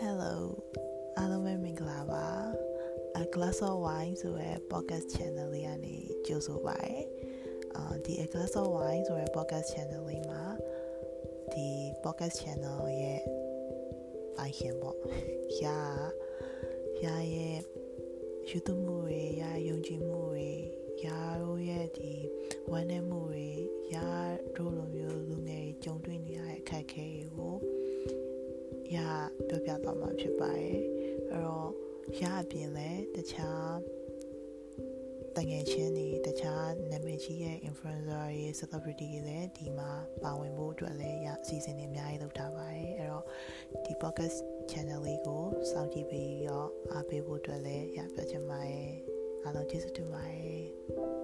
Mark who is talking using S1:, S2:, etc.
S1: Hello အားလုံးပဲမင်္ဂလာပါ A Glass of Wine ဆိုတဲ့ podcast channel လေးကနေကြိုဆိုပါရစေ။အာဒီ A Glass of Wine ဆိုတဲ့ podcast channel လေးမှာဒီ podcast channel ရဲ့ပိုင်ရှင်ပေါ့။ရာရာရဲ့ယူသွမှုတွေရာယုံကြည်မှုတွေရာတို့ရဲ့ဒီဝမ်းနည်းမှုတွေရာတို့လိုမျိုးလူငယ်ကြုံတွေ့နေရတဲ့အခက်အခဲတွေကို ရအပြင်လဲတခြားတငယ်ချင်းတွေတခြားနာမည်ကြီးရဲ့ influencer တွေ celebrity တွေလည်းဒီမှာပါဝင်ဖို့အတွက်လည်းရအစီအစဉ်တွေအများကြီးလုပ်ထားပါတယ်အဲ့တော့ဒီ podcast channel လေးကိုစောင့်ကြည့်ပြီးတော့အားပေးဖို့အတွက်လည်းရပြောချင်ပါတယ်အားလုံးကျေးဇူးတင်ပါတယ်